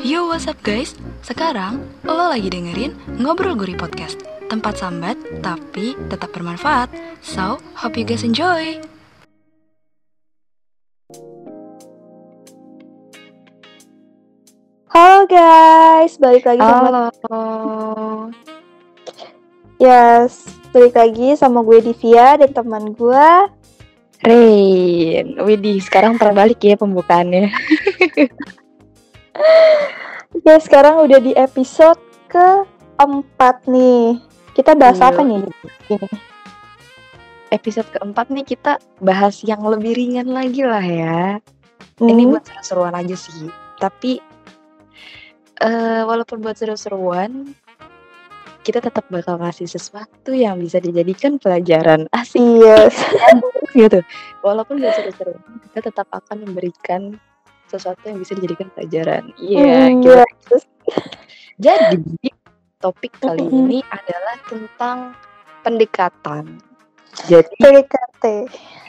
Yo, what's up guys? Sekarang lo lagi dengerin Ngobrol Guri Podcast. Tempat sambat, tapi tetap bermanfaat. So, hope you guys enjoy. Halo guys, balik lagi sama Halo. Yes, balik lagi sama gue Divia dan teman gue. Rain. Widih, sekarang terbalik ya pembukaannya. Ya sekarang udah di episode keempat nih. Kita bahas Iya. apa nih? Ini. Episode keempat nih kita bahas yang lebih ringan lagi lah ya. Ini Hmm, buat seru-seruan aja sih. Tapi eh walaupun buat seru-seruan, kita tetap bakal ngasih sesuatu yang bisa dijadikan pelajaran asik Iya. gitu. Walaupun gak seru-seruan, kita tetap akan memberikan sesuatu yang bisa dijadikan pelajaran. Iya, Hmm, gimana? yes. Jadi topik kali Mm-mm. ini adalah tentang pendekatan. Jadi PDKT.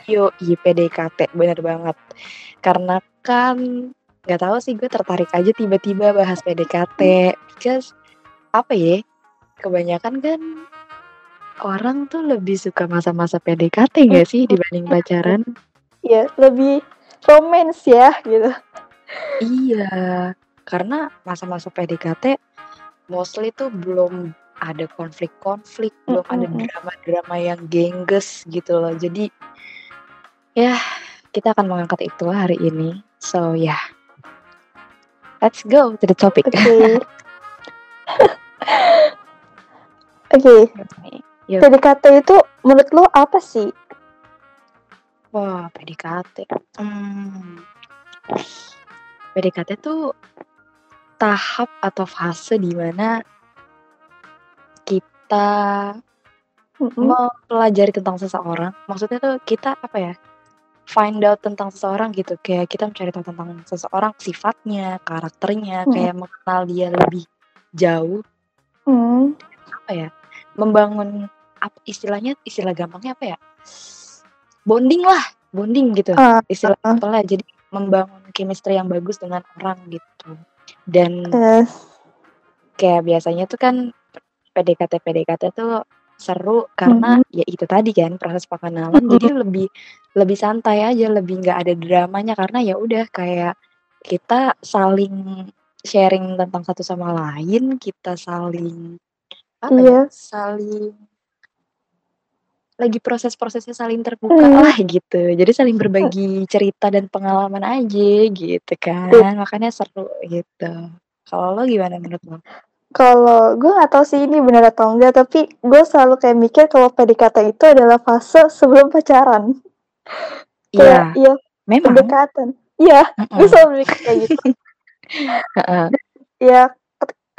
yo PDKT bener banget. Karena kan nggak tahu sih gue tertarik aja tiba-tiba bahas PDKT. Because apa ya? Kebanyakan kan orang tuh lebih suka masa-masa PDKT gak sih dibanding pacaran? Ya, lebih romance ya gitu. Iya, karena masa-masa PDKT mostly tuh belum ada konflik-konflik, belum ada drama-drama yang gengges gitu loh. Jadi ya kita akan mengangkat itu hari ini. So ya, let's go to the topic. Oke. Oke, Yuk. PDKT itu menurut lo apa sih? Wah, PDKT. Hmm. PDKT tuh tahap atau fase di mana kita Mm-mm. mempelajari tentang seseorang, maksudnya tuh kita apa ya? Find out tentang seseorang gitu, kayak kita mencari tahu tentang seseorang, sifatnya, karakternya, Mm. kayak mengenal dia lebih jauh, Hmm, apa ya? Membangun apa istilahnya, istilah gampangnya apa ya? Bonding lah, bonding gitu. Ah, Istilah ah. simpelnya jadi membangun chemistry yang bagus dengan orang gitu. Dan yes. kayak biasanya tuh kan PDKT PDKT tuh seru karena ya itu tadi kan proses pengenalan jadi lebih lebih santai aja lebih nggak ada dramanya karena ya udah kayak kita saling sharing tentang satu sama lain kita saling apa ya Iya. saling lagi proses-prosesnya saling terbuka Hmm. lah gitu jadi saling berbagi cerita dan pengalaman aja gitu kan makanya seru gitu kalau lo gimana menurut lo? Kalau gue gak tahu sih ini benar atau enggak, tapi gue selalu kayak mikir kalau PDKT itu adalah fase sebelum pacaran. Iya, iya, memang. pendekatan. Iya, gue Mm-mm. selalu mikir kayak gitu. Heeh. Ya,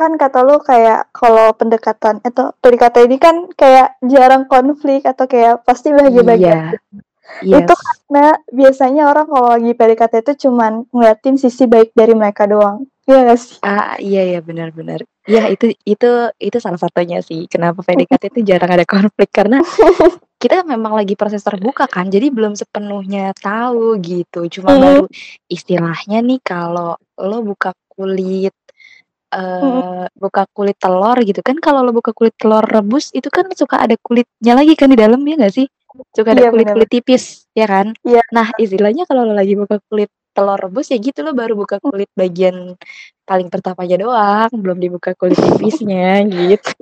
kan kata lu kayak kalau pendekatan atau PDKT ini kan kayak jarang konflik atau kayak pasti bahagia-bahagia. Iya. Itu Yes. karena biasanya orang kalau lagi PDKT itu cuman ngeliatin sisi baik dari mereka doang. Iya gak sih? Ah, iya ya benar-benar. Ya itu itu itu salah satunya sih kenapa PDKT itu jarang ada konflik karena kita memang lagi proses terbuka kan. Jadi belum sepenuhnya tahu gitu. Cuma Hmm. baru istilahnya nih kalau lo buka kulit eh buka kulit telur gitu kan kalau lo buka kulit telur rebus itu kan suka ada kulitnya lagi kan di dalam ya nggak sih? Suka ada Iya, kulit-kulit tipis ya kan? Iya. Nah, istilahnya kalau lo lagi buka kulit telur rebus ya gitu lo baru buka kulit bagian paling pertama aja doang, belum dibuka kulit tipisnya gitu.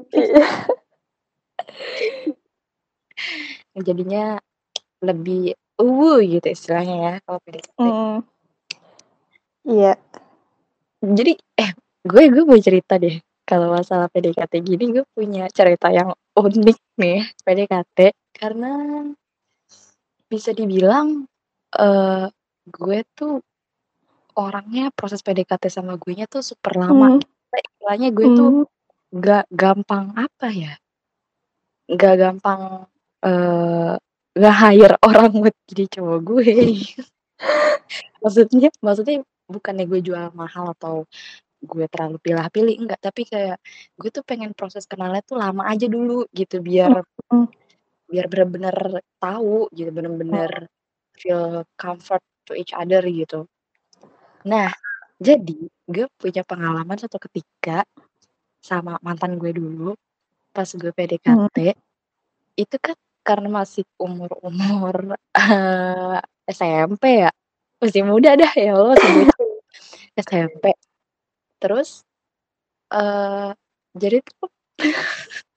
Jadinya lebih uwu gitu istilahnya ya kalau PDKT. Mm. Iya. Jadi eh gue gue mau cerita deh kalau masalah PDKT gini gue punya cerita yang unik nih PDKT karena bisa dibilang eh gue tuh orangnya proses PDKT sama gue nya tuh super lama. Mm. Istilahnya gue tuh Mm. gak gampang apa ya? Gak gampang eh nggak hire orang buat jadi cowok gue. maksudnya maksudnya bukannya gue jual mahal atau gue terlalu pilih-pilih enggak tapi kayak gue tuh pengen proses kenalnya tuh lama aja dulu gitu biar Mm. biar bener-bener tahu gitu bener-bener feel comfort to each other gitu nah jadi gue punya pengalaman suatu ketika sama mantan gue dulu pas gue PDKT itu kan karena masih umur-umur eh, SMP ya masih muda dah ya bocil. SMP terus eh jadi tuh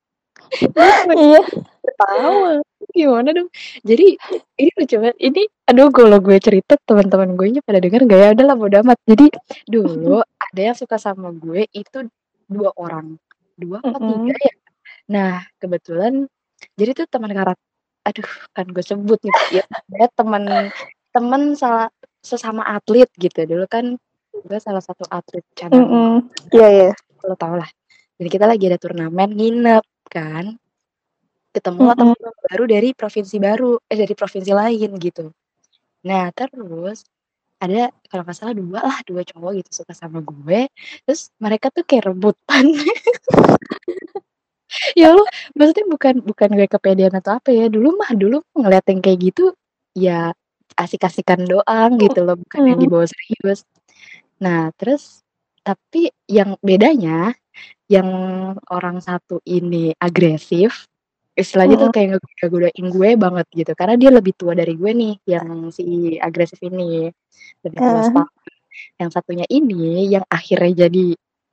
Iya. Ketawa. Gimana dong? Jadi ini lucu banget. Ini aduh kalau gue cerita teman-teman gue nya pada denger gak ya? Udah lah bodo amat. Jadi dulu ada yang suka sama gue itu dua orang. Dua apa Mm-mm. tiga ya? Nah, kebetulan jadi tuh teman karat aduh kan gue sebut nih ya, teman teman salah sesama atlet gitu. Dulu kan gue salah satu atlet cabang Mm-mm. Iya iya. lo tau lah. Jadi kita lagi ada turnamen nginep kan. Ketemu lah Mm-mm. teman baru dari provinsi baru, eh dari provinsi lain gitu. Nah terus ada kalau nggak salah dua lah dua cowok gitu suka sama gue. Terus mereka tuh kayak rebutan. ya Allah, maksudnya bukan bukan gue kepedean atau apa ya. Dulu mah dulu ngeliat yang kayak gitu ya asik-asikan doang gitu loh, bukan yang Hmm. dibawa serius. Nah, terus tapi yang bedanya yang orang satu ini agresif, istilahnya tuh kayak ngegoda-godain gue banget gitu. Karena dia lebih tua dari gue nih, yang si agresif ini. Lebih tua Eh. setahun. Yang satunya ini yang akhirnya jadi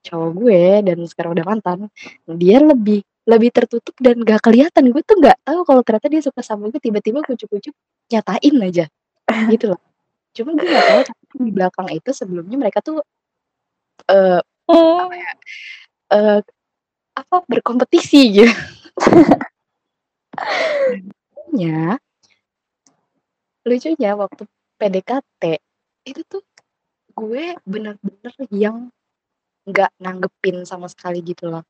cowok gue dan sekarang udah mantan, dia lebih lebih tertutup dan gak kelihatan. Gue tuh gak tahu kalau ternyata dia suka sama gue tiba-tiba kucuk-kucuk nyatain aja. Gitu loh. Cuma gue gak tahu di belakang itu sebelumnya mereka tuh eh Hmm. apa ya? eh apa berkompetisi gitu. Lucunya lucunya waktu PDKT itu tuh gue bener-bener yang nggak nanggepin sama sekali gitu loh.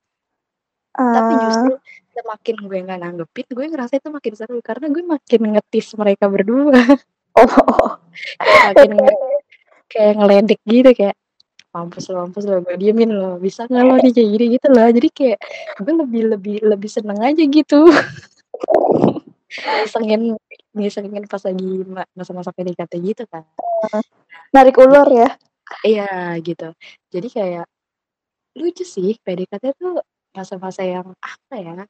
Tapi Ah. justru semakin gue nggak nanggepin, gue ngerasa itu makin seru karena gue makin ngetis mereka berdua. Oh. makin nge kayak ngeledek gitu kayak mampus lo mampus lo gue diemin lo bisa nggak lo nih kayak gini? Gitu loh jadi kayak gue lebih lebih lebih seneng aja gitu. Ngisengin ngisengin pas lagi ma- masa-masa PDKT gitu kan. Narik ulur ya. iya gitu. Jadi kayak lucu sih PDKT tuh masa-masa yang apa ya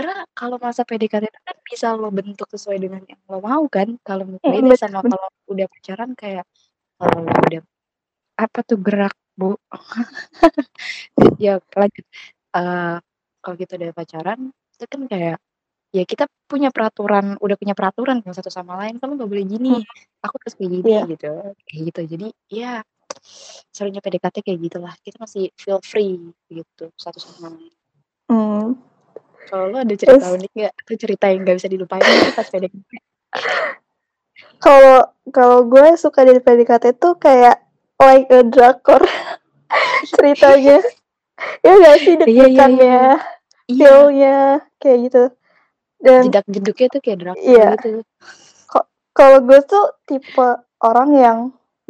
karena kalau masa PDKT itu kan bisa lo bentuk sesuai dengan yang lo mau kan. Kalau Mm, beda sama kalau udah pacaran kayak kalau lo udah apa tuh gerak bu? Ya lanjut. Eh, kalau kita udah pacaran itu kan kayak ya kita punya peraturan udah punya peraturan kan satu sama lain kamu gak boleh gini. Hmm. aku harus kayak gini Iya. gitu. Kayak gitu. Jadi ya serunya PDKT kayak gitulah kita masih feel free gitu. Satu sama lain. Hmm. Kalau lo ada cerita Terus unik gak atau cerita yang gak bisa dilupain gitu pas PDKT kalau kalau gue suka dari PDKT tuh kayak like a drakor ceritanya. Ya gak sih? Iya iya iya. Deg-degannya, iya. feel-nya kayak gitu. Dan jedak jeduknya tuh kayak drakor iya, gitu. Kalau gue tuh tipe orang yang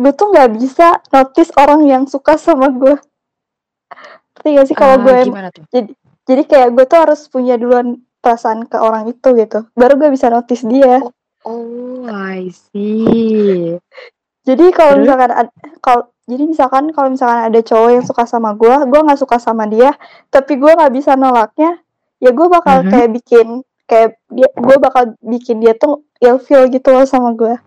gue tuh nggak bisa notice orang yang suka sama gue. Ngerti gak sih? Kalau Ah, gue em- gimana tuh? jadi jadi kayak gue tuh harus punya duluan perasaan ke orang itu gitu. Baru gue bisa notice dia. oh oh I see Jadi kalau misalkan kalau jadi misalkan kalau misalkan ada cowok yang suka sama gue, gue nggak suka sama dia, tapi gue nggak bisa nolaknya, ya gue bakal Mhm. kayak bikin kayak dia, gue bakal bikin dia tuh ilfeel gitu loh sama gue.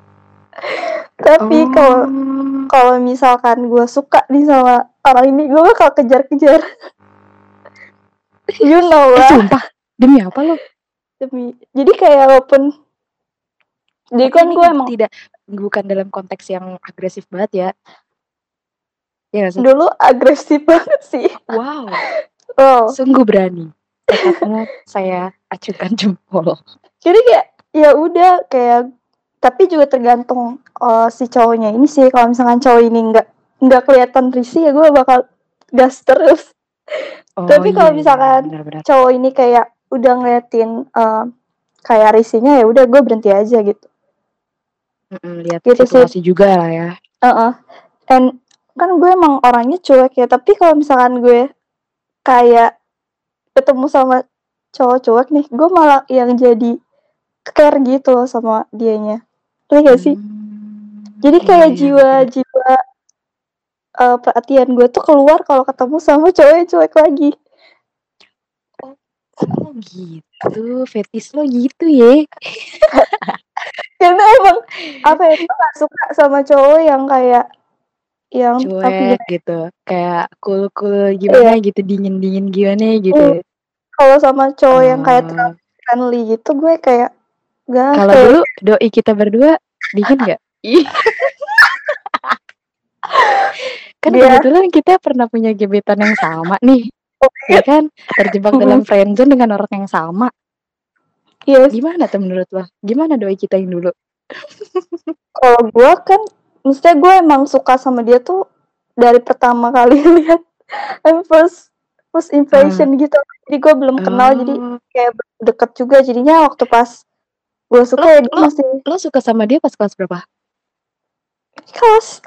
Tapi kalau oh kalau misalkan gue suka nih sama orang ini, gue bakal kejar-kejar. You know eh lah. sumpah demi apa lo Demi, jadi kayak walaupun jadi kan gue emang tidak bukan dalam konteks yang agresif banget ya. Iya nggak sih? dulu agresif banget sih. Wow, Oh, sungguh berani. Tekadmu saya acungkan jempol. jadi kayak ya udah kayak tapi juga tergantung eh, si cowoknya ini sih kalau misalkan cowok ini nggak nggak kelihatan risih ya gue bakal gas terus Oh tapi iya kalau iya misalkan benar-benar. cowok ini kayak udah ngeliatin eh, kayak risihnya ya udah gue berhenti aja gitu Mm-mm, lihat gitu sih situasi juga lah ya. Heeh. and kan gue emang orangnya cuek ya tapi kalau misalkan gue kayak ketemu sama cowok cuek nih gue malah yang jadi care gitu loh sama dianya Iya gak sih Hmm, jadi iya kayak iya eh, perhatian gue tuh keluar kalau ketemu sama cowok yang cuek lagi. Oh gitu, fetis lo gitu ya? Karena emang apa ya, gue gak suka sama cowok yang kayak yang tapi Cuek gitu, kayak cool-cool gimana gitu, dingin-dingin gimana gitu. kalau sama cowok yang kayak Oh. terlalu friendly gitu gue kayak gak Kalau dulu doi kita berdua dingin nggak? Kan Dia- kebetulan kita pernah punya gebetan yang sama nih, ya kan? Terjebak dalam friendzone dengan orang yang sama. Yes, Gimana tuh menurut lo? Gimana doi kita yang dulu? kalau gue kan maksudnya gue emang suka sama dia tuh dari pertama kali lihat and first first impression gitu jadi gue belum kenal jadi Oh, kayak deket juga jadinya waktu pas gue suka Lo- ya dia lo- masih lo suka sama dia pas kelas berapa? kelas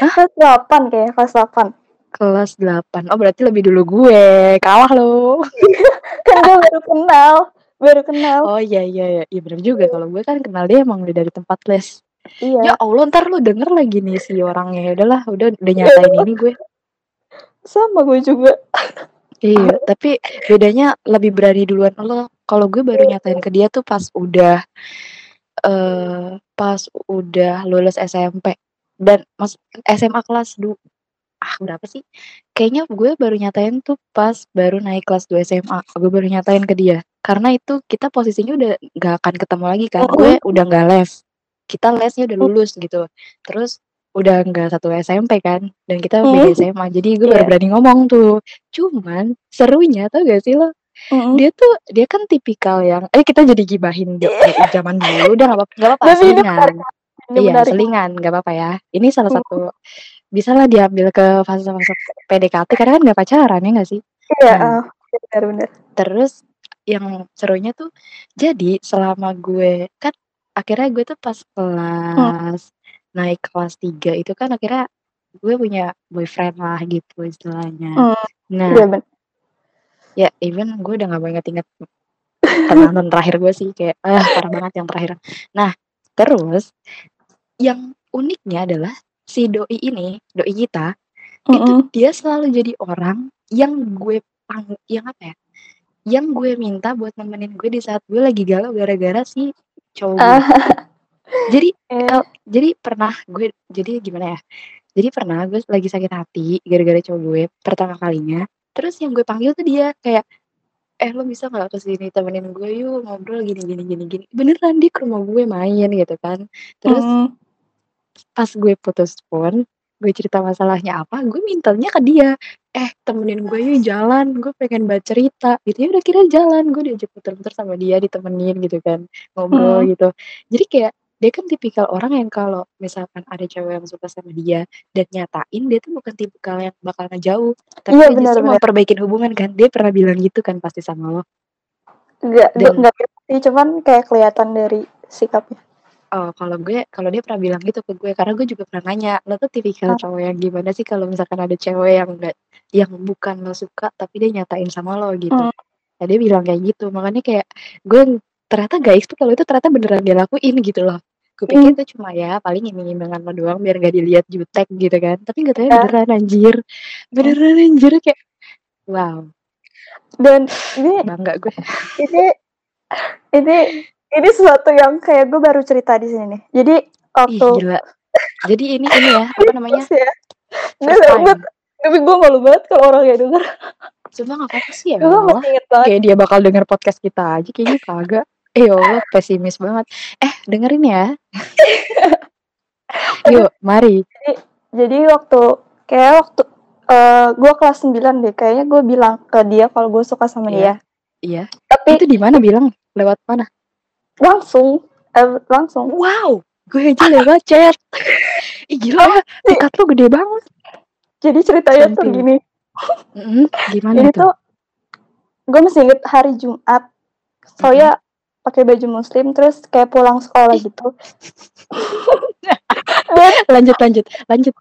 kelas delapan kayak kelas delapan Kelas 8. Oh berarti lebih dulu gue. Kalah lo. kan gue baru kenal baru kenal Oh iya iya iya. Iya bener juga kalau gue kan kenal dia emang udah dari tempat les. iya Ya Allah ntar lu denger lagi nih si orangnya. Ya Udahlah udah udah nyatain ini gue. sama gue juga Iya, tapi bedanya lebih berani duluan lo. Kalau gue baru nyatain ke dia tuh pas udah eh pas udah lulus SMP dan mas SMA kelas 2 ah berapa sih? Kayaknya gue baru nyatain tuh pas baru naik kelas 2 SMA. Gue baru nyatain ke dia. Karena itu kita posisinya udah gak akan ketemu lagi kan. Gue udah gak les. Kita lesnya udah lulus gitu. Terus udah nggak satu SMP kan dan kita beda SMA jadi gue baru Iya. berani ngomong tuh cuman serunya tau gak sih lo Mm-mm. dia tuh dia kan tipikal yang eh kita jadi gibahin zaman dulu udah nggak apa nggak apa Tapi ini iya menarik. selingan nggak apa-apa ya ini salah Hmm. satu bisa lah diambil ke fase-fase PDKT karena kan nggak pacaran ya nggak sih iya Nah. ah, benar-benar terus yang serunya tuh jadi selama gue kan akhirnya gue tuh pas kelas naik kelas 3 itu kan akhirnya gue punya boyfriend lah gitu istilahnya Hmm. nah benar ya even gue udah gak mau inget-inget penonton terakhir gue sih kayak ah parah banget yang terakhir nah terus yang uniknya adalah si doi ini doi kita itu Mm-mm. dia selalu jadi orang yang gue pang yang apa ya yang gue minta buat nemenin gue di saat gue lagi galau gara-gara si cowok gue. jadi kal- jadi pernah gue jadi gimana ya jadi pernah gue lagi sakit hati gara-gara cowok gue pertama kalinya terus yang gue panggil tuh dia kayak eh lo bisa nggak ke sini temenin gue yuk ngobrol gini gini gini gini beneran ke rumah gue main gitu kan terus mm. Pas gue putus pun gue cerita masalahnya apa gue mintanya ke dia. Eh temenin gue yuk jalan gue pengen baca cerita. Gitu. Ya udah kira jalan gue diajak muter-muter sama dia ditemenin gitu kan ngobrol Hmm. gitu. Jadi kayak dia kan tipikal orang yang kalau misalkan ada cewek yang suka sama dia dan nyatain dia tuh bukan tipikal yang bakal ngejauh. Tapi Iya, dia justru mau perbaikin hubungan kan. Dia pernah bilang gitu kan pasti sama lo. Enggak, Dan- enggak sih, cuman kayak kelihatan dari sikapnya. Oh, kalau gue kalau dia pernah bilang gitu ke gue karena gue juga pernah nanya, "Lo tuh tipikal cowok yang gimana sih kalau misalkan ada cewek yang enggak yang bukan lo suka tapi dia nyatain sama lo gitu." Hmm. Nah, dia bilang kayak gitu. Makanya kayak gue ternyata gak expect kalau itu ternyata beneran dia lakuin gitu loh. Gue pikir Hmm. itu cuma ya paling iming-imingan lo doang biar gak dilihat jutek gitu kan. Tapi gak tahu Ya. beneran anjir. Beneran anjir kayak wow, Dan ini bangga gue. ini ini ini sesuatu yang kayak gue baru cerita di sini nih. Jadi Ih, waktu gila. Jadi ini ini ya, apa namanya? Ya, gue banget, tapi gue malu banget kalau orang yang denger. Sumpah gak apa-apa sih ya. Gue masih inget banget. kayak dia bakal denger podcast kita aja kayaknya kagak eh ya Allah pesimis banget eh dengerin ya yuk mari Jadi waktu kayak waktu eh gue kelas 9 deh, kayaknya gue bilang ke dia kalau gue suka sama Iya. dia. iya Tapi itu di mana bilang lewat mana langsung eh, langsung. wow gue aja lewat chat Ih, gila ya tiket lu gede banget Jadi ceritanya tuh Samping. gini. Mm, gimana Ini tuh tuh gue masih inget hari Jumat. Soalnya pakai baju muslim terus kayak pulang sekolah gitu. Dan lanjut lanjut lanjut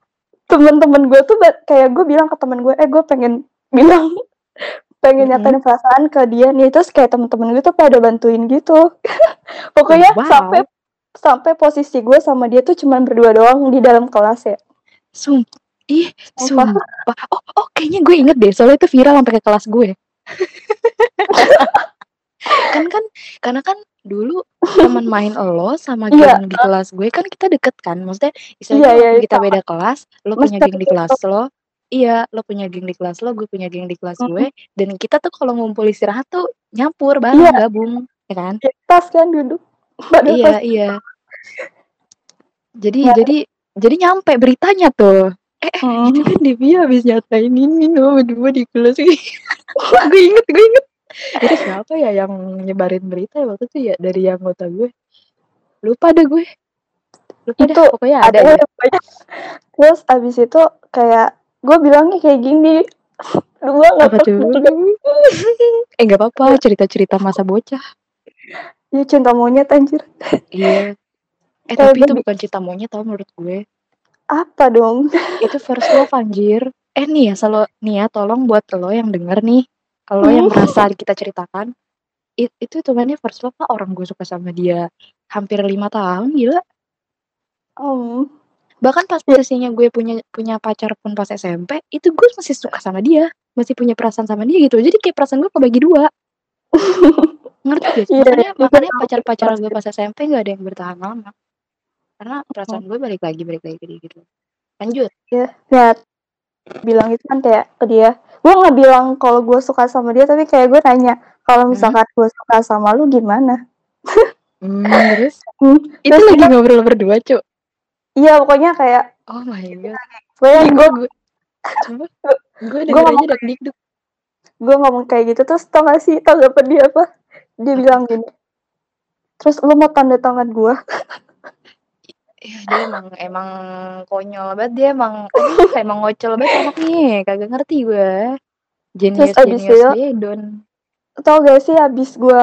temen-temen gue tuh kayak gue bilang ke temen gue, eh gue pengen bilang pengen Mm-mm. nyatain perasaan ke dia nih terus kayak temen-temen gue tuh pada bantuin gitu. Pokoknya Wow. sampai sampai posisi gue sama dia tuh cuman berdua doang di dalam kelas ya. Sum Ih, Sumpah. sumpah. Oh, oh kayaknya gue inget deh, soalnya itu viral sampai ke kelas gue. kan kan karena kan dulu teman main lo sama Iya, geng di kelas gue kan kita deket kan. Maksudnya Iya, istilahnya iya, walaupun kita sama. beda kelas, lo punya geng di kelas lo. Iya, lo punya geng di kelas lo, gue punya geng di kelas gue. Mhm. Dan kita tuh kalau ngumpul istirahat tuh nyampur bareng, Iya. gabung, ya kan? Di tas kan duduk. Pada Iya, pas iya. Jadi Nah. jadi jadi nyampe beritanya tuh. Eh, eh, itu Mhm. kan Devia habis nyatain ini loh berdua di kelas. gue inget, gue inget. Itu siapa ya yang nyebarin berita ya waktu itu ya dari anggota gue. Lupa deh gue. Lupa deh, Itu pokoknya ada ada ya pokoknya. Terus abis itu kayak gue bilangnya kayak gini. Gue gak Apa tuh? eh nggak apa-apa, cerita-cerita masa bocah. Ya cinta monyet anjir. Iya. Eh tapi itu bukan cinta monyet tau menurut gue. Apa dong? Itu first love anjir. Eh nih ya, selalu nih ya tolong buat lo yang denger nih. Lo yang Hmm. merasa kita ceritakan. It, itu hitungannya first love lah orang gue suka sama dia hampir lima tahun gila. Om. Bahkan pas posisinya gue punya punya pacar pun pas SMP, itu gue masih suka sama dia. Masih punya perasaan sama dia gitu. Jadi kayak perasaan gue kebagi dua. Ngerti gak sih? Iya, Makanya, gue makanya pacar-pacaran itu gue pas SMP gak ada yang bertahan lama. Karena perasaan gue balik lagi, balik lagi gitu. Lanjut. Ya, bilang itu kan kayak ke dia. Gue nggak bilang kalau gue suka sama dia, tapi kayak gue nanya kalau Hmm. misalkan gue suka sama lu gimana? Hmm, terus? Hmm. Itu Terus lagi ngobrol berdua, Cuk. Iya pokoknya kayak Oh my god. gue Ih, gue gue, gue. Gue aja ngomong- dikduk. gue ngomong kayak gitu terus tau gak sih tanggapan dia apa? Dia bilang gini. Terus lu mau tanda tangan gue? Iya, dia emang emang konyol banget dia emang aduh, emang ngocol banget anaknya. Kagak ngerti gue. Genius abis genius itu- Dedon. Tau gak sih abis gue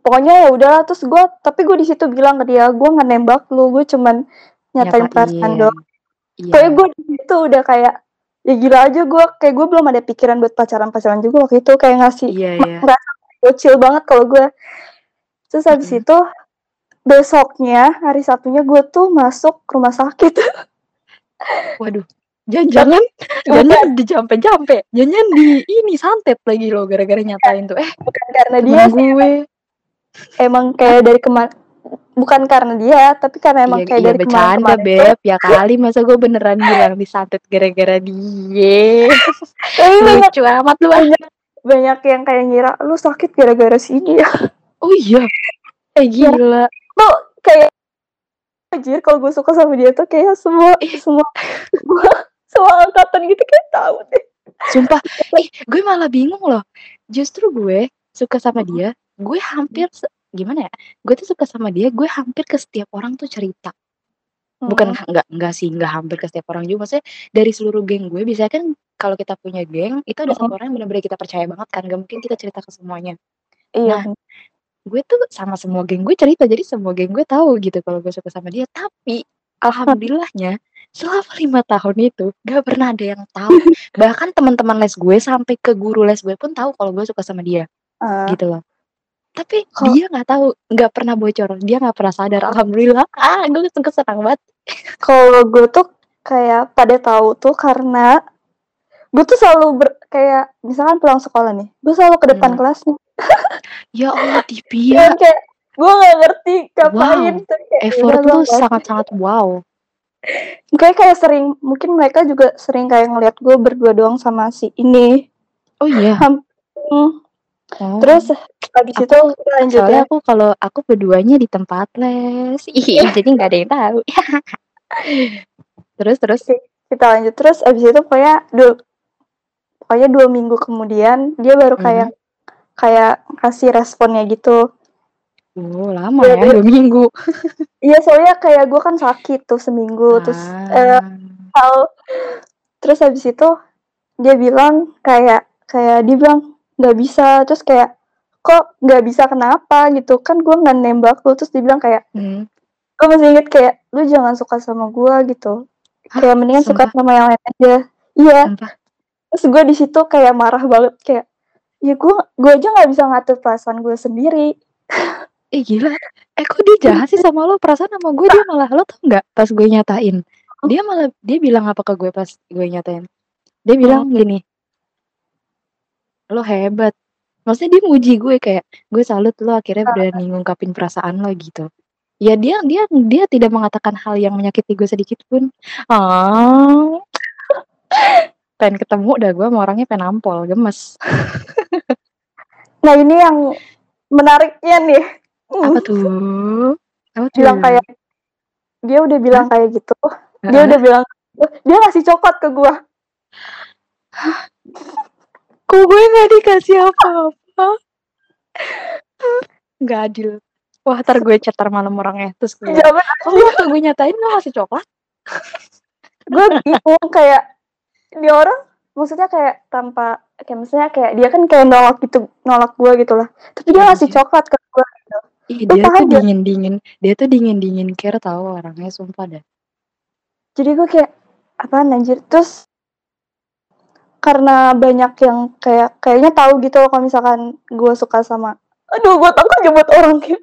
pokoknya ya udahlah terus gue tapi gue di situ bilang ke dia gue nggak nembak lu gue cuman nyatain perasaan doang Iya. Pokoknya gue di situ udah kayak ya gila aja gue kayak gue belum ada pikiran buat pacaran pacaran juga waktu itu kayak ngasih iya. ngerasa bocil banget kalau gue terus habis Mm-mm. itu besoknya hari Sabtunya gue tuh masuk rumah sakit Waduh. Jangan-jangan jangan di jampe-jampe. Jangan di ini santet lagi lo gara-gara nyatain tuh. Eh, bukan karena dia gue. emang kayak dari kemarin bukan karena dia tapi karena emang Iya, kayak iya dari bercanda, kemarin-kemarin tuh Beb. Ya kali masa gue beneran bilang disantet gara-gara dia. Lucu amat lu. banyak banyak yang kayak ngira lu sakit gara-gara si dia Oh iya. Eh gila. tuh kayak anjir kalau gue suka sama dia tuh kayak semua semua semua, semua angkatan gitu kayak tahu deh Sumpah, ih, gue malah bingung loh. Justru gue suka sama dia, gue hampir gimana ya? Gue tuh suka sama dia, gue hampir ke setiap orang tuh cerita. Bukan Hmm. enggak enggak sih, enggak hampir ke setiap orang juga. Maksudnya dari seluruh geng gue, biasanya kan kalau kita punya geng, itu ada satu orang yang benar-benar kita percaya banget kan, gak mungkin kita cerita ke semuanya. iya Nah, gue tuh sama semua geng gue cerita, jadi semua geng gue tahu gitu kalau gue suka sama dia. Tapi alhamdulillahnya selama lima tahun itu gak pernah ada yang tahu. Bahkan teman-teman les gue sampai ke guru les gue pun tahu kalau gue suka sama dia Ah, gitu loh. Tapi Kok- dia nggak tahu, nggak pernah bocor, dia nggak pernah sadar. Alhamdulillah, ah gue gue senang banget. kalau gue tuh kayak pada tahu tuh karena gue tuh selalu ber, kayak misalkan pulang sekolah nih gue selalu ke depan Hmm. kelas nih Ya Allah, Divya, kayak gue gak ngerti ngapain Wow, kayak, effort lu gua nggak- sangat-sangat wow. kayak kayak sering mungkin mereka juga sering kayak ngeliat gue berdua doang sama si ini Oh iya. Hmm. Oh. terus habis Aku- itu kita lanjut ya aku kalau aku keduanya di tempat les, Ih, jadi nggak ada yang tahu. terus terus. kita lanjut terus abis itu pokoknya dua pokoknya dua minggu kemudian dia baru kayak kayak kasih responnya gitu Oh lama Iya, ya iya. dua minggu. iya soalnya kayak gue kan sakit tuh seminggu terus eh, Ah. terus habis itu dia bilang kayak kayak dia bilang nggak bisa terus kayak kok nggak bisa kenapa gitu kan gue nggak nembak lu terus dia bilang kayak Hmm. gue masih inget kayak lu jangan suka sama gue gitu Hah, kayak mendingan suka sumpah? sama yang lain aja iya Sumpah. terus gue di situ kayak marah banget kayak ya gue gue aja nggak bisa ngatur perasaan gue sendiri Eh gila. Eh kok dia jahat sih sama lo? Perasaan sama gue dia malah lo tau nggak pas gue nyatain. Dia malah dia bilang apa ke gue pas gue nyatain. Dia bilang gini. Lo hebat. Maksudnya dia muji gue kayak gue salut lo akhirnya berani ngungkapin perasaan lo gitu. Ya dia dia dia tidak mengatakan hal yang menyakiti gue sedikit pun. Ah. pengen ketemu dah gue sama orangnya pengen nampol, gemes. Nah ini yang menariknya nih. Apa tuh? Apa tuh? Bilang kayak dia udah bilang kayak gitu. Dia Heeh. udah bilang dia ngasih coklat ke gua. Kok gue gak dikasih apa-apa? Gak adil. Wah, ntar gue chat ntar malam orangnya. Terus gue, Jawaban kok lu waktu gue nyatain lo ngasih coklat? gue bingung kayak dia orang maksudnya kayak tanpa kayak misalnya kayak dia kan kayak nolak gitu nolak gua gitu lah tapi dia Iya ngasih sih. coklat ke gua Ih, Lu dia tuh aja. dingin-dingin. Dia tuh dingin-dingin care tau orangnya, sumpah dah. jadi gue kayak apaan anjir terus karena banyak yang kayak kayaknya tahu gitu loh kalau misalkan gue suka sama aduh gue takut nyebut orangnya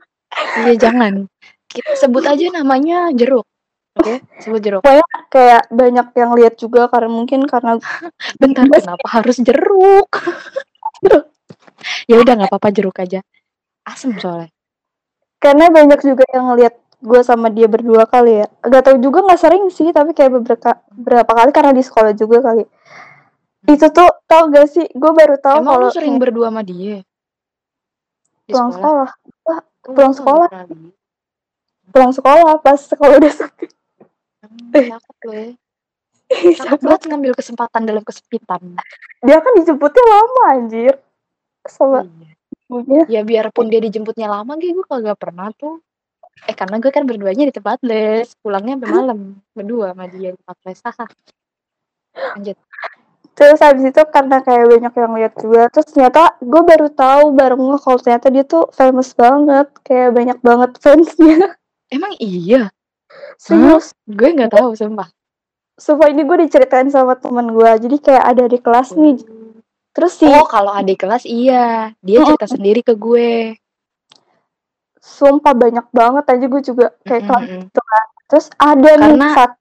Iya, jangan. Kita sebut aja namanya jeruk. Oke, sebut jeruk. kayak banyak yang lihat juga karena mungkin karena Bentar, kenapa harus jeruk? ya udah nggak apa-apa jeruk aja. Asem soalnya. karena banyak juga yang ngelihat gue sama dia berdua kali ya gak tau juga nggak sering sih tapi kayak beberapa berapa kali karena di sekolah juga kali itu tuh tau gak sih gue baru tahu Emang kalau lu sering berdua sama dia? Di pulang sekolah Oh, pulang gua sekolah. pulang sekolah pas sekolah udah sepi. Takut banget ngambil kesempatan dalam kesepitan. dia kan dijemputnya lama anjir sama Iya. Ya biarpun dia dijemputnya lama gitu, gue kagak pernah tuh. Eh karena gue kan berduanya di tempat les, pulangnya sampai malam berdua sama dia di tempat les. Haha. Lanjut. Terus habis itu karena kayak banyak yang lihat juga terus ternyata gue baru tahu baru ngeh kalau ternyata dia tuh famous banget kayak banyak banget fansnya Emang iya? serius Gue nggak tahu sumpah. Sumpah ini gue diceritain sama temen gue Jadi kayak ada di kelas nih Terus si Oh kalau adik kelas iya, dia cerita sendiri ke gue. Sumpah banyak banget aja gue juga Kayak kelas Mm-mm. gitu kan Terus ada nih Karena- saat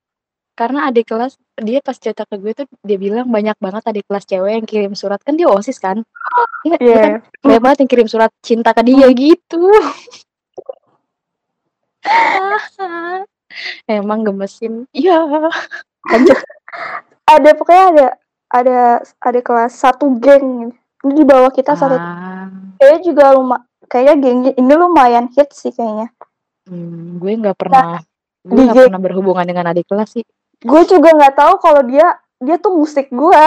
Karena adik kelas dia pas cerita ke gue tuh dia bilang banyak banget adik kelas cewek yang kirim surat kan dia osis kan. Iya, dia kan banyak banget yang kirim surat cinta ke dia gitu. Emang gemesin. Iya. Lanjut. Ada pokoknya ada Ada ada kelas satu geng Ini di bawah kita satu Ah, Kayaknya juga lumah Kayaknya geng ini lumayan hits sih kayaknya hmm, gue nggak pernah gue di nggak pernah berhubungan dengan adik kelas sih. Gue juga nggak tahu kalau dia Dia tuh musik gue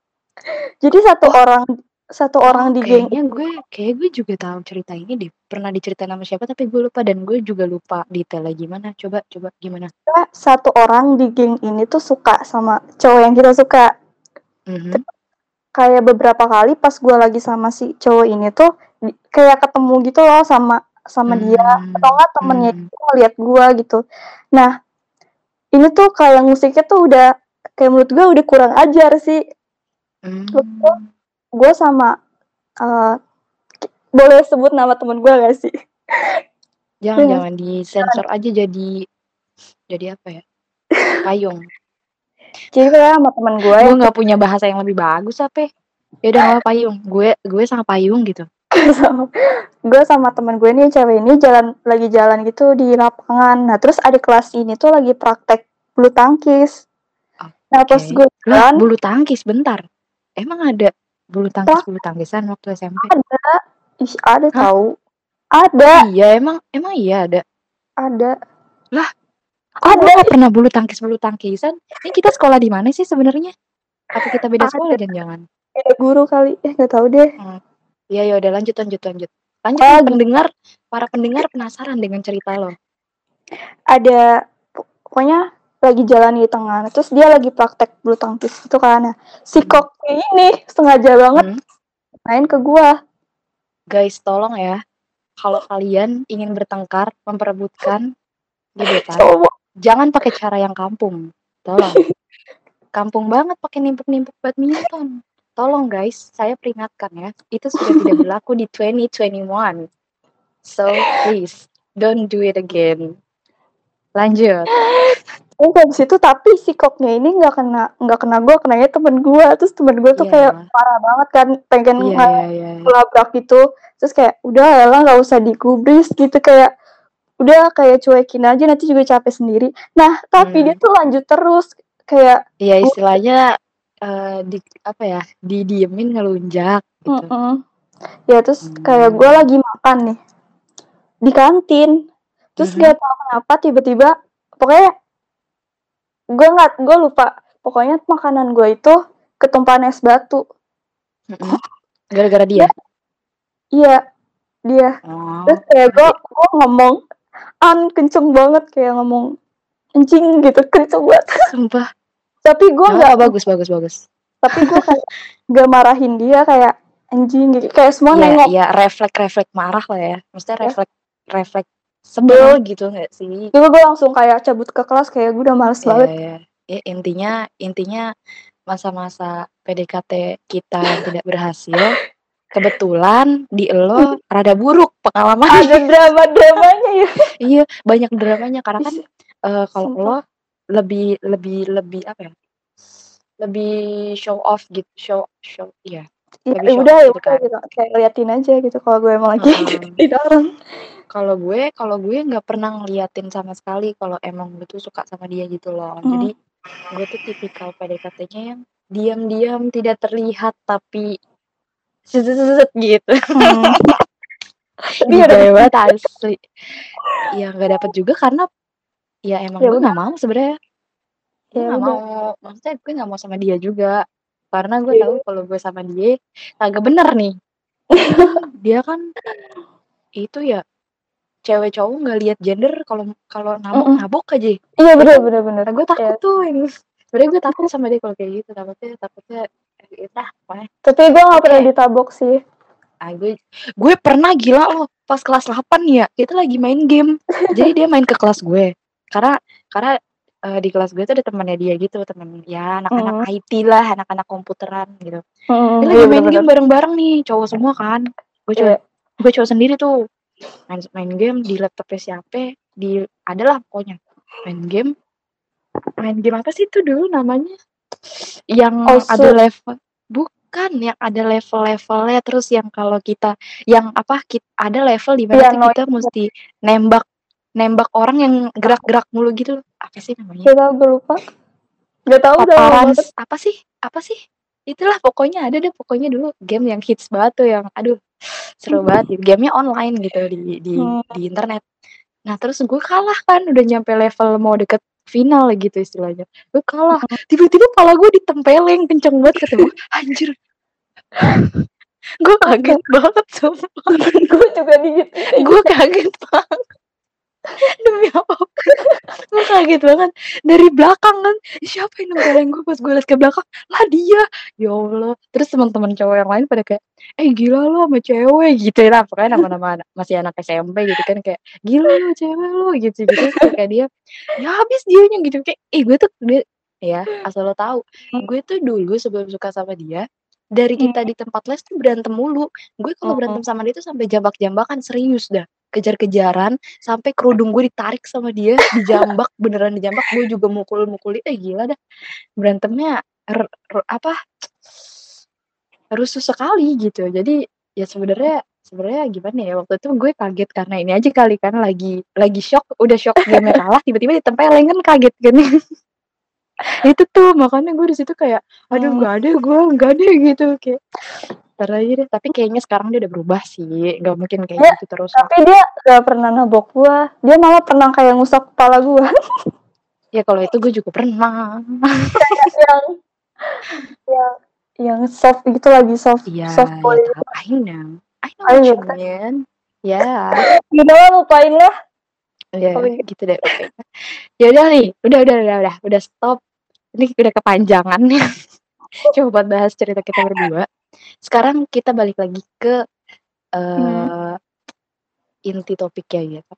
Jadi satu orang Satu orang di geng Kayaknya gue kayak gue juga tahu cerita ini deh. Pernah diceritain sama siapa tapi gue lupa dan gue juga lupa detailnya gimana. Coba coba gimana? Satu orang di geng ini tuh suka sama cowok yang kita suka Mhm. kayak beberapa kali pas gue lagi sama si cowok ini tuh di- kayak ketemu gitu loh sama sama dia Hmm, atau enggak temennya hmm. itu ngeliat gue gitu nah ini tuh kayak musiknya tuh udah kayak menurut gue udah kurang ajar sih Hmm. gue sama ki- boleh sebut nama temen gue gak sih Jangan Iya. jangan disensor aja jadi jadi apa ya? Payung. jadi kayak sama temen gue Gue nggak punya bahasa yang lebih bagus apa? Ya udah payung. Gue gue sama payung gitu. gue sama temen gue nih cewek ini jalan lagi jalan gitu di lapangan nah terus adik kelas ini tuh lagi praktek bulu tangkis nah pas Oke. gue jalan bulu tangkis bentar. Emang ada bulu tangkis bulu tangkisan waktu SMP? ada ih ada Hah? tahu ada Iya emang emang iya ada. ada Lah, ada Gue nggak pernah bulu tangkis bulu tangkisan. Ini kita sekolah di mana sih sebenarnya? Apa kita beda Ada. sekolah jangan-jangan? ada guru kali eh nggak tahu deh Iya ya udah lanjut lanjut lanjut. Lanjut Ah, nih, pendengar para pendengar penasaran dengan cerita lo. ada pokoknya lagi jalan di tengah terus dia lagi praktek bulu tangkis gitu kan nah, si Hmm. kok ini sengaja banget Hmm. main ke gua Guys tolong ya. Kalau kalian ingin bertengkar, memperebutkan gebetan, jangan pakai cara yang kampung. Tolong. Kampung banget pakai nimpuk-nimpuk badminton. Tolong guys, saya peringatkan ya. Itu sudah tidak berlaku di 2021. So please don't do it again. Lanjut. terus habis itu tapi si koknya ini nggak kena nggak kena gue kenanya temen gue terus temen gue tuh Iya. kayak parah banget kan pengen nge- iya iya. ngelabrak gitu terus kayak udah lah nggak usah digubris gitu kayak udah kayak cuekin aja nanti juga capek sendiri nah tapi Hmm. dia tuh lanjut terus kayak Iya istilahnya eh, di apa ya didiemin ngelunjak gitu. Mm-mm. Ya terus Hmm. kayak gue lagi makan nih di kantin, terus Mhm. gak tau kenapa tiba-tiba pokoknya gue nggak gue lupa pokoknya makanan gue itu ketumpahan es batu. Mm-mm. Gara-gara dia. Iya dia. Oh. Terus kayak gue gue ngomong an kenceng banget kayak ngomong anjing gitu kenceng banget. Sumpah. Tapi gue Oh, nggak bagus bagus bagus. tapi gue kayak gak marahin dia kayak anjing gitu kayak semua Iya nengok iya refleks refleks marah lah ya. Maksudnya Ya. refleks refleks sebel gitu nggak sih? Tiba gue langsung kayak cabut ke kelas kayak gue udah males Iya banget. iya. Ya, intinya intinya masa-masa PDKT kita yang tidak berhasil kebetulan di elo rada buruk pengalaman Ada drama-dramanya ya. iya banyak dramanya karena kan eh, kalau lo lebih lebih lebih apa ya lebih show off gitu show show iya Ya, Lebih show udah ya kan. gitu. Kayak liatin aja gitu kalau gue emang lagi di orang. kalau gue kalau gue nggak pernah ngeliatin sama sekali kalau emang gue tuh suka sama dia gitu loh Hmm. jadi gue tuh tipikal PDKT-nya yang diam-diam tidak terlihat tapi set gitu Hmm. Tapi udah asli ya nggak dapet juga karena ya emang Ya gue udah. nggak mau sebenarnya gue Ya nggak udah. mau maksudnya gue nggak mau sama dia juga karena gue tahu kalau gue sama dia kagak bener nih dia kan itu ya cewek cowok nggak lihat gender kalau kalau nabok Mm-mm. nabok aja Iya bener bener bener. nah, gue takut Ya. tuh yang sebenarnya gue takut sama dia kalau kayak gitu takutnya takutnya eh, dah pokoknya Tapi gue gak pernah Oke. ditabok sih. ah, gue gue pernah gila loh pas kelas 8 ya kita lagi main game jadi dia main ke kelas gue karena karena eh, di kelas gue tuh ada temannya dia gitu temen ya anak-anak Mm. IT lah anak-anak komputeran gitu Hmm, Dia iya lagi main bener-bener. game bareng-bareng nih, cowok semua kan. Gue cowok, Iya. gue cowok sendiri tuh. Main, main game di laptopnya siapa, di adalah pokoknya. Main game. Main game apa sih itu dulu namanya? Yang Osu. ada level bukan yang ada level-levelnya terus yang kalau kita yang apa kita ada level di mana Iya, tuh no- kita mesti nembak nembak orang yang gerak-gerak mulu gitu. Apa sih namanya? Gak tau gue lupa. Gak tau udah apa sih? Apa sih? Itulah pokoknya ada deh pokoknya dulu game yang hits banget tuh yang aduh seru banget. Gitu. gamenya online gitu di di Hmm. di internet. Nah terus gue kalah kan udah nyampe level mau deket final gitu istilahnya. Gue kalah. Tiba-tiba pala gue ditempeleng kenceng banget kata gue anjir. Gue kaget banget sumpah. Gue juga digit. gue kaget banget demi apa? Gue kaget banget. Dari belakang kan siapa yang nempelin gue pas gue liat ke belakang? Lah dia. Ya allah. Terus teman-teman cowok yang lain pada kayak eh gila lo sama cewek gitu ya. Pokoknya nama-nama anak- masih anak SMP gitu kan kayak gila lo cewek lo gitu gitu. Kayak dia ya habis dianya gitu. Kayak eh gue tuh dia ya asal lo tahu gue tuh dulu sebelum suka sama dia dari kita di tempat les tuh berantem mulu. Gue kalau Mm-mm. berantem sama dia tuh sampai jambak-jambakan serius dah kejar-kejaran sampai kerudung gue ditarik sama dia dijambak beneran dijambak gue juga mukul-mukulin eh gila dah berantemnya r- r- apa rusuh sekali gitu. Jadi ya sebenarnya sebenarnya gimana ya waktu itu gue kaget karena ini aja kali kan lagi lagi shock udah shock game kalah tiba-tiba ditempelin kan kaget kan. Itu tuh makanya gue di situ kayak aduh Hmm. nggak ada gue nggak ada gitu kayak Ntar aja deh tapi kayaknya sekarang dia udah berubah sih nggak mungkin kayak Ya, gitu terus. Tapi dia gak pernah nabok gue. Dia malah pernah kayak ngusap kepala gue. ya kalau itu gue juga pernah yang yang yang soft gitu lagi soft iya soft ya boy. tahu I know I know I what you know. mean ya Gitu lah lupain lah. ya Oh, gitu deh ya udah nih udah udah udah udah udah stop ini udah kepanjangan nih coba buat bahas cerita kita berdua sekarang kita balik lagi ke eh inti topiknya gitu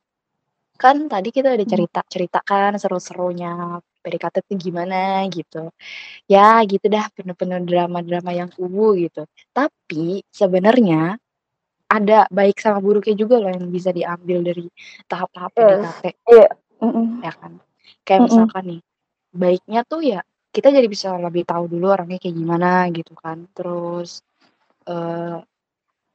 kan tadi kita udah Hmm. cerita ceritakan seru-serunya PDKT itu gimana gitu ya gitu dah penuh-penuh drama-drama yang kubu gitu tapi sebenarnya ada baik sama buruknya juga loh yang bisa diambil dari tahap-tahap Yes. PDKT Mm-mm. ya kan kayak misalkan nih baiknya tuh ya kita jadi bisa lebih tahu dulu orangnya kayak gimana gitu kan. Terus, eee,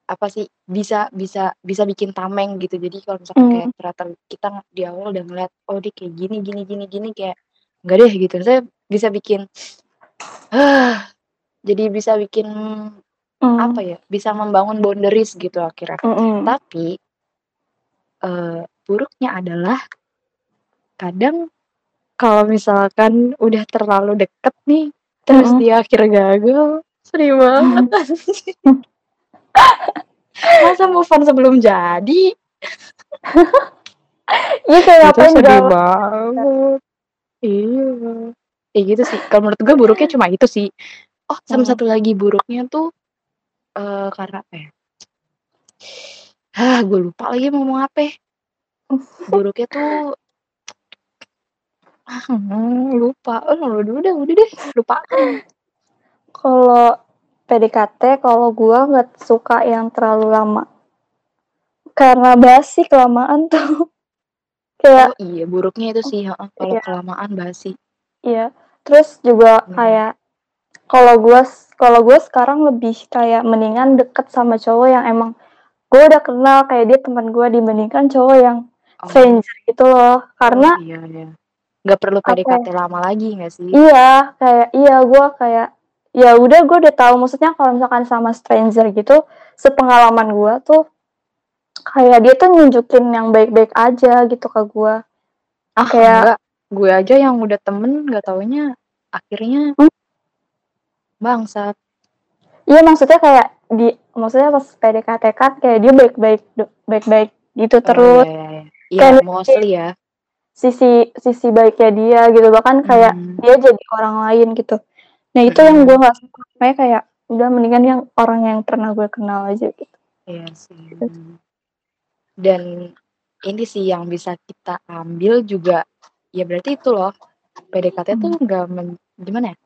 apa sih, bisa bisa bisa bikin tameng gitu. Jadi kalau misalkan kayak Mmm. ternyata kita di awal udah ngeliat, oh dia kayak gini gini gini gini, kayak enggak deh gitu. Maksudnya bisa bikin jadi bisa bikin, apa Mmm. ya, bisa membangun boundaries gitu akhirnya. Mhm. Tapi, eee, buruknya adalah kadang kalau misalkan udah terlalu deket nih, terus Mhm. di akhir gagal, sedih banget. Masa move on sebelum jadi? Iya kayak Itu ngapain sedih banget. Iya, kayak gitu sih. Kalau menurut gue buruknya cuma itu sih. Oh, sama Mhm. satu lagi buruknya tuh, eee, karena apa ya? gue lupa lagi mau ngomong ape. Buruknya tuh lupa. Oh, udah udah deh, lupain. Kalau PDKT, kalau gua nggak suka yang terlalu lama. Karena basi kelamaan tuh. Oh Kayak iya, buruknya itu sih, kalau Iya. kelamaan basi. Iya, terus juga Bener. kayak kalau gua s kalau gua sekarang lebih kayak mendingan deket sama cowok yang emang gua udah kenal kayak dia teman gua dibandingkan cowok yang Oh. stranger gitu loh. Karena Oh, iya iya. Nggak perlu PDKT lama lagi nggak sih? Iya, kayak iya gua kayak ya udah gua udah tahu maksudnya kalau misalkan sama stranger gitu, sepengalaman gua tuh kayak dia tuh nunjukin yang baik-baik aja gitu ke gua. Ah, Kayak enggak. Gue aja yang udah temen nggak taunya akhirnya Mmm. bangsat. Iya, maksudnya kayak di maksudnya pas PDKT kan kayak dia baik-baik baik-baik gitu Oh, terus. iya iya iya. Iya, Kayak mostly ya. sisi sisi baiknya dia gitu, bahkan kayak Mmm. dia jadi orang lain gitu. Nah itu yang gua nggak suka, makanya kayak udah mendingan yang orang yang pernah gue kenal aja gitu. Iya sih. Gitu. Dan ini sih yang bisa kita ambil juga, ya berarti itu loh, PDKT tuh Mmm. nggak men gimana ya,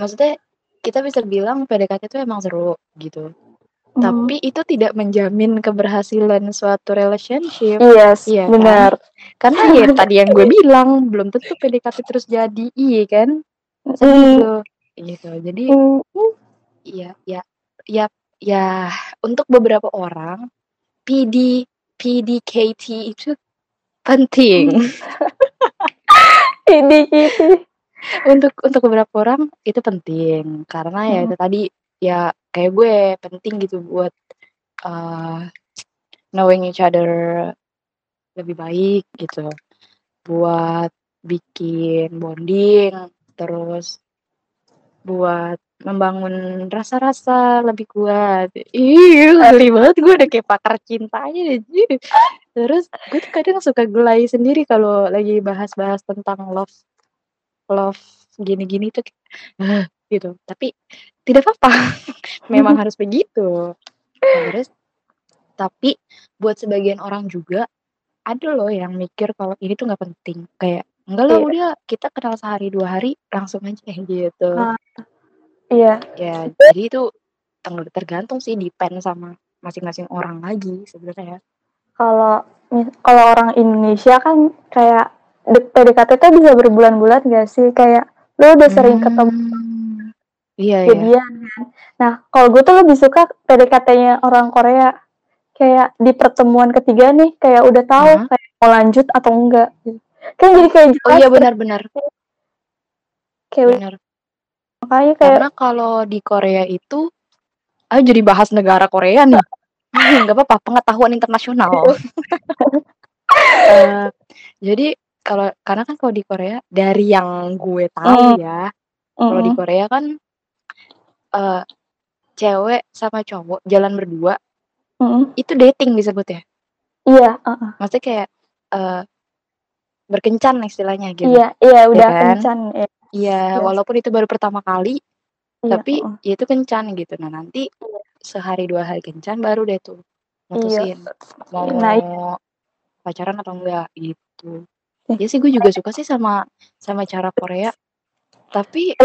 maksudnya kita bisa bilang PDKT itu emang seru gitu, Mmm. tapi itu tidak menjamin keberhasilan suatu relationship, Yes, iya kan? benar. Karena ya tadi yang gue bilang, belum tentu PDKT terus jadi, iya kan? Sedih Mhm. tuh, gitu. Jadi iya, ya ya ya untuk beberapa orang, PD PDKT itu penting. PDKT. Untuk untuk beberapa orang itu penting, karena ya Mhm. itu tadi, ya kayak gue penting gitu buat, eee, knowing each other lebih baik gitu, buat bikin bonding, terus buat membangun rasa-rasa lebih kuat. Ih, geli banget gue udah kayak pakar cinta aja. Terus gue tuh kadang suka gulai sendiri kalau lagi bahas-bahas tentang love love gini-gini tuh gitu. Tapi tidak apa-apa, memang harus begitu. Terus tapi buat sebagian orang juga, ada loh yang mikir kalau ini tuh nggak penting, kayak, "Enggak lah Iya. udah kita kenal sehari 2 hari langsung aja," gitu. Ah, iya. Ya, jadi itu tergantung sih, depend sama masing-masing orang lagi sebenarnya. Kalau kalau orang Indonesia kan kayak PDKT tuh bisa berbulan-bulan nggak sih? Kayak lu udah sering ketemu Mmm. Iya iya. jadian kan. Nah, kalau gue tuh lebih suka PDKT-nya orang Korea. Kayak di pertemuan ketiga nih, kayak udah tahu Heeh. kayak mau lanjut atau enggak gitu. Kan jadi kayak Oh jelas iya, tuh. benar benar. Kayak Bener. makanya kayak Karena kalau di Korea itu ah, jadi bahas negara Korea nih. Nggak apa-apa, pengetahuan internasional. Eee, jadi kalau karena kan kalau di Korea, dari yang gue tahu Mmm. ya, kalau di. Korea kan, eee, cewek sama cowok jalan berdua, Mhm. itu dating disebutnya. Iya, heeh. Maksudnya kayak, eee, berkencan istilahnya gitu, Iya iya, ya udah kan? kencan, iya. Iya, Yes. walaupun itu baru pertama kali, Iya, tapi heeh. ya itu kencan gitu. Nah, nanti Iya. sehari 2 hari kencan baru deh tuh Iya, mutusin mau nah iya. pacaran atau enggak, gitu. Ya sih gue juga suka sih sama sama cara Korea, tapi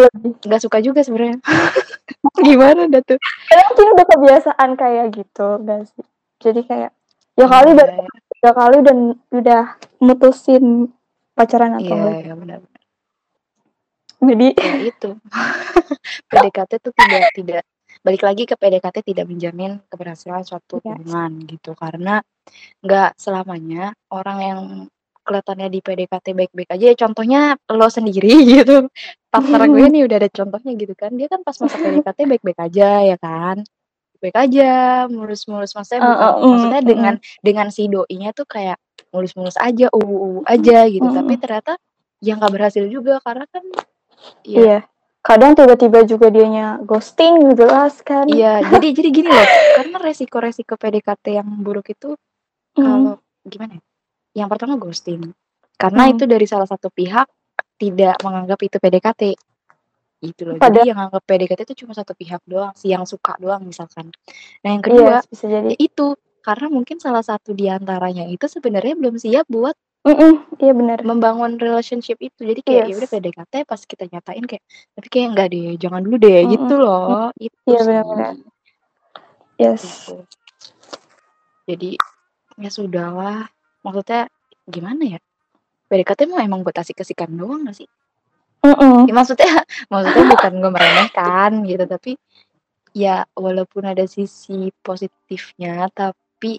nggak suka juga sebenarnya. Gimana dah tuh? Karena mungkin udah kebiasaan kayak gitu nggak sih? Jadi kayak, ya Iya kali baru iya. 3 kali dan udah mutusin pacaran atau Iya enggak. iya, benar benar. jadi ya itu PDKT tuh tidak tidak balik lagi ke PDKT tidak menjamin keberhasilan suatu Yes. hubungan gitu karena nggak selamanya orang yang kelihatannya di PDKT baik-baik aja ya contohnya lo sendiri gitu partner gue nih udah ada contohnya gitu kan dia kan pas masa PDKT baik-baik aja ya kan baik aja mulus-mulus maksudnya Uh, bukan uh, mm, maksudnya mm, dengan dengan si doinya tuh kayak mulus-mulus aja uu aja gitu Mm, tapi mm. ternyata yang nggak berhasil juga karena kan ya iya kadang tiba-tiba juga dianya ghosting gitu jelas kan Iya, jadi jadi gini loh, karena resiko-resiko PDKT yang buruk itu Hmm, kalau gimana ya? Yang pertama ghosting. Karena Hmm. itu dari salah satu pihak tidak menganggap itu PDKT. Gitu loh. Pada- Jadi yang anggap PDKT itu cuma satu pihak doang, si yang suka doang misalkan. Nah, yang iya kedua, bisa jadi ya itu karena mungkin salah satu di antaranya itu sebenarnya belum siap buat Mm-mm, iya benar membangun relationship itu. Jadi kayak ya Yes. udah PDKT pas kita nyatain kayak tapi kayak enggak deh, jangan dulu deh Mm-mm. gitu loh. Itu Iya, sih. benar-benar. yes gitu. Jadi ya sudahlah. Maksudnya gimana ya? PDKT mah emang buat asik kesikan doang gak sih? Mm-mm. Ya, maksudnya maksudnya bukan gue meremehkan gitu tapi ya walaupun ada sisi positifnya tapi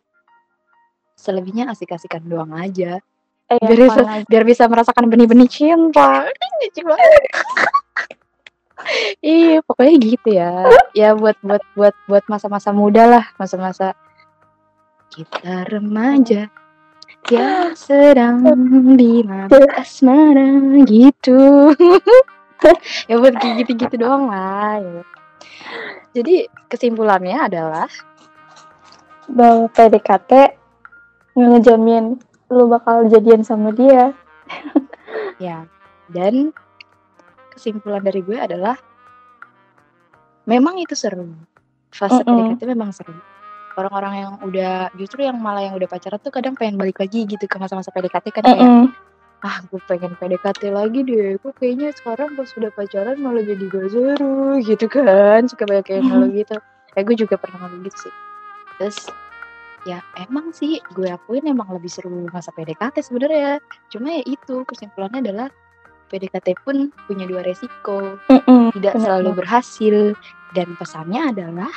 selebihnya asik-asikan doang aja Eh, biar bisa aja. biar bisa merasakan benih-benih cinta iya pokoknya gitu ya ya buat buat buat buat masa-masa muda lah masa-masa kita remaja yang sedang di asmara gitu ya buat gitu-gitu doang lah ya. jadi kesimpulannya adalah bahwa PDKT nggak ngejamin lu bakal jadian sama dia Ya, dan kesimpulan dari gue adalah memang itu seru. Fase Mm-mm. PDKT memang seru. Orang-orang yang udah justru yang malah yang udah pacaran tuh kadang pengen balik lagi gitu ke masa-masa PDKT kan kayak Mm-mm. ah gue pengen PDKT lagi deh. Gue kayaknya sekarang pas udah pacaran malah jadi gak seru gitu kan. Suka banyak kayak ngeluh gitu. Eh gue juga pernah ngeluh gitu sih. Terus ya emang sih gue akuin emang lebih seru masa PDKT sebenarnya. Cuma ya itu kesimpulannya adalah PDKT pun punya dua resiko, Mm-mm. tidak Benar, selalu berhasil dan pesannya adalah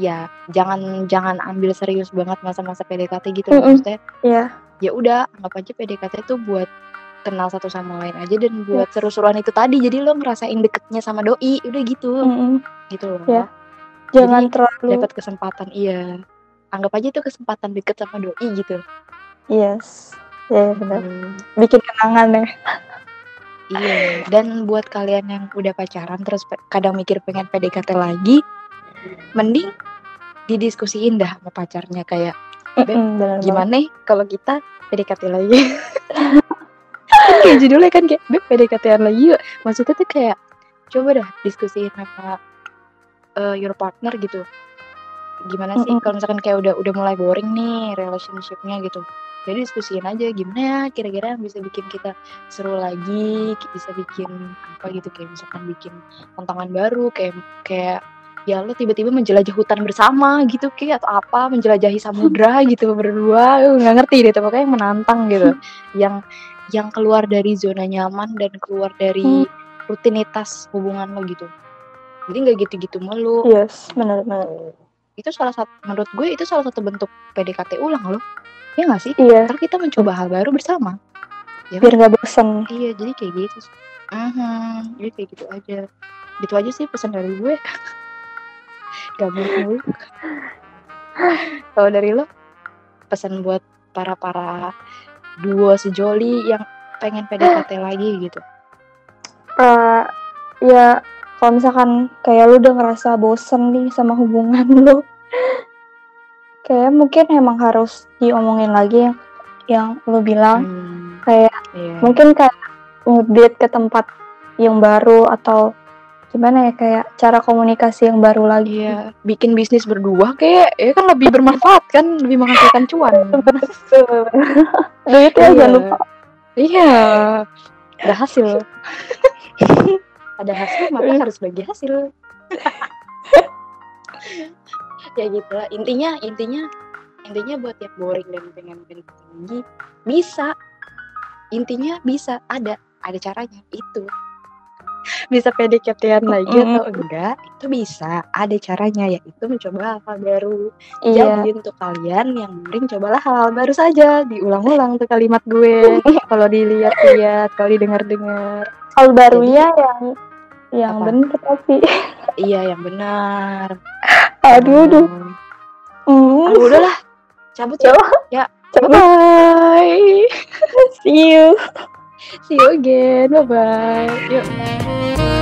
ya jangan jangan ambil serius banget masa-masa PDKT gitu loh Mm-mm. maksudnya. Iya. ya udah anggap aja PDKT itu buat kenal satu sama lain aja dan buat seru-seruan itu tadi. Jadi lo ngerasain deketnya sama doi udah gitu. Mm-mm. gitu loh. Iya. jangan terlalu dapat kesempatan iya. Anggap aja itu kesempatan deket sama doi gitu. Yes. Ya benar. Hmm, bikin kenangan ya. Iya. Dan buat kalian yang udah pacaran terus kadang mikir pengen PDKT lagi mending didiskusiin dah sama pacarnya kayak Beb, gimana nih kalau kita PDKT lagi? Kan kayak judulnya kan kayak Beb PDKT lagi yuk. Maksudnya tuh kayak coba dah diskusiin sama eh, your partner gitu. Gimana sih kalau misalkan kayak udah udah mulai boring nih relationshipnya gitu. Jadi diskusiin aja gimana ya kira-kira yang bisa bikin kita seru lagi bisa bikin apa gitu kayak misalkan bikin tantangan baru kayak kayak ya lo tiba-tiba menjelajah hutan bersama gitu kayak atau apa menjelajahi samudra gitu berdua. Nggak ngerti deh pokoknya yang menantang gitu. Yang yang keluar dari zona nyaman dan keluar dari rutinitas hubungan lo gitu. Jadi nggak gitu-gitu mulu. Yes benar benar. Itu salah satu menurut gue itu salah satu bentuk PDKT ulang loh. Ya nggak sih? Iya. Ntar kita mencoba hal baru bersama. Biar nggak bosan iya jadi kayak gitu sih. Mhm, jadi kayak gitu aja. Gitu aja sih pesan dari gue gabung mulu kalau dari lo pesan buat para para duo sejoli yang pengen PDKT lagi gitu. Eh, ya kalau misalkan kayak lu udah ngerasa bosen nih sama hubungan lu kayak mungkin emang harus diomongin lagi yang yang lu bilang. Hmm, kayak iya. mungkin kayak ngedate ke tempat yang baru atau gimana ya kayak cara komunikasi yang baru lagi Iya, bikin bisnis berdua kayak ya kan lebih bermanfaat kan, lebih menghasilkan cuan. duit ya Iya. jangan lupa Iya, ada hasil. ada hasil maka harus bagi hasil. ya gitu lah. Intinya, intinya, intinya buat yang boring dan pengen pengen tinggi bisa. Intinya bisa, ada, ada caranya itu. Bisa PDKT-an lagi Mm-mm. atau enggak itu bisa ada caranya yaitu mencoba hal baru Iya. jadi untuk kalian yang dengerin cobalah hal baru saja diulang-ulang tuh kalimat gue kalau dilihat-lihat kalau didengar-dengar Hal barunya yang yang Apa? bener tapi. iya yang benar Aduh, aduh. Hmm. Hmm. Aduh, udahlah cabut ya ya Coba. bye See you. See you again. Bye bye yuk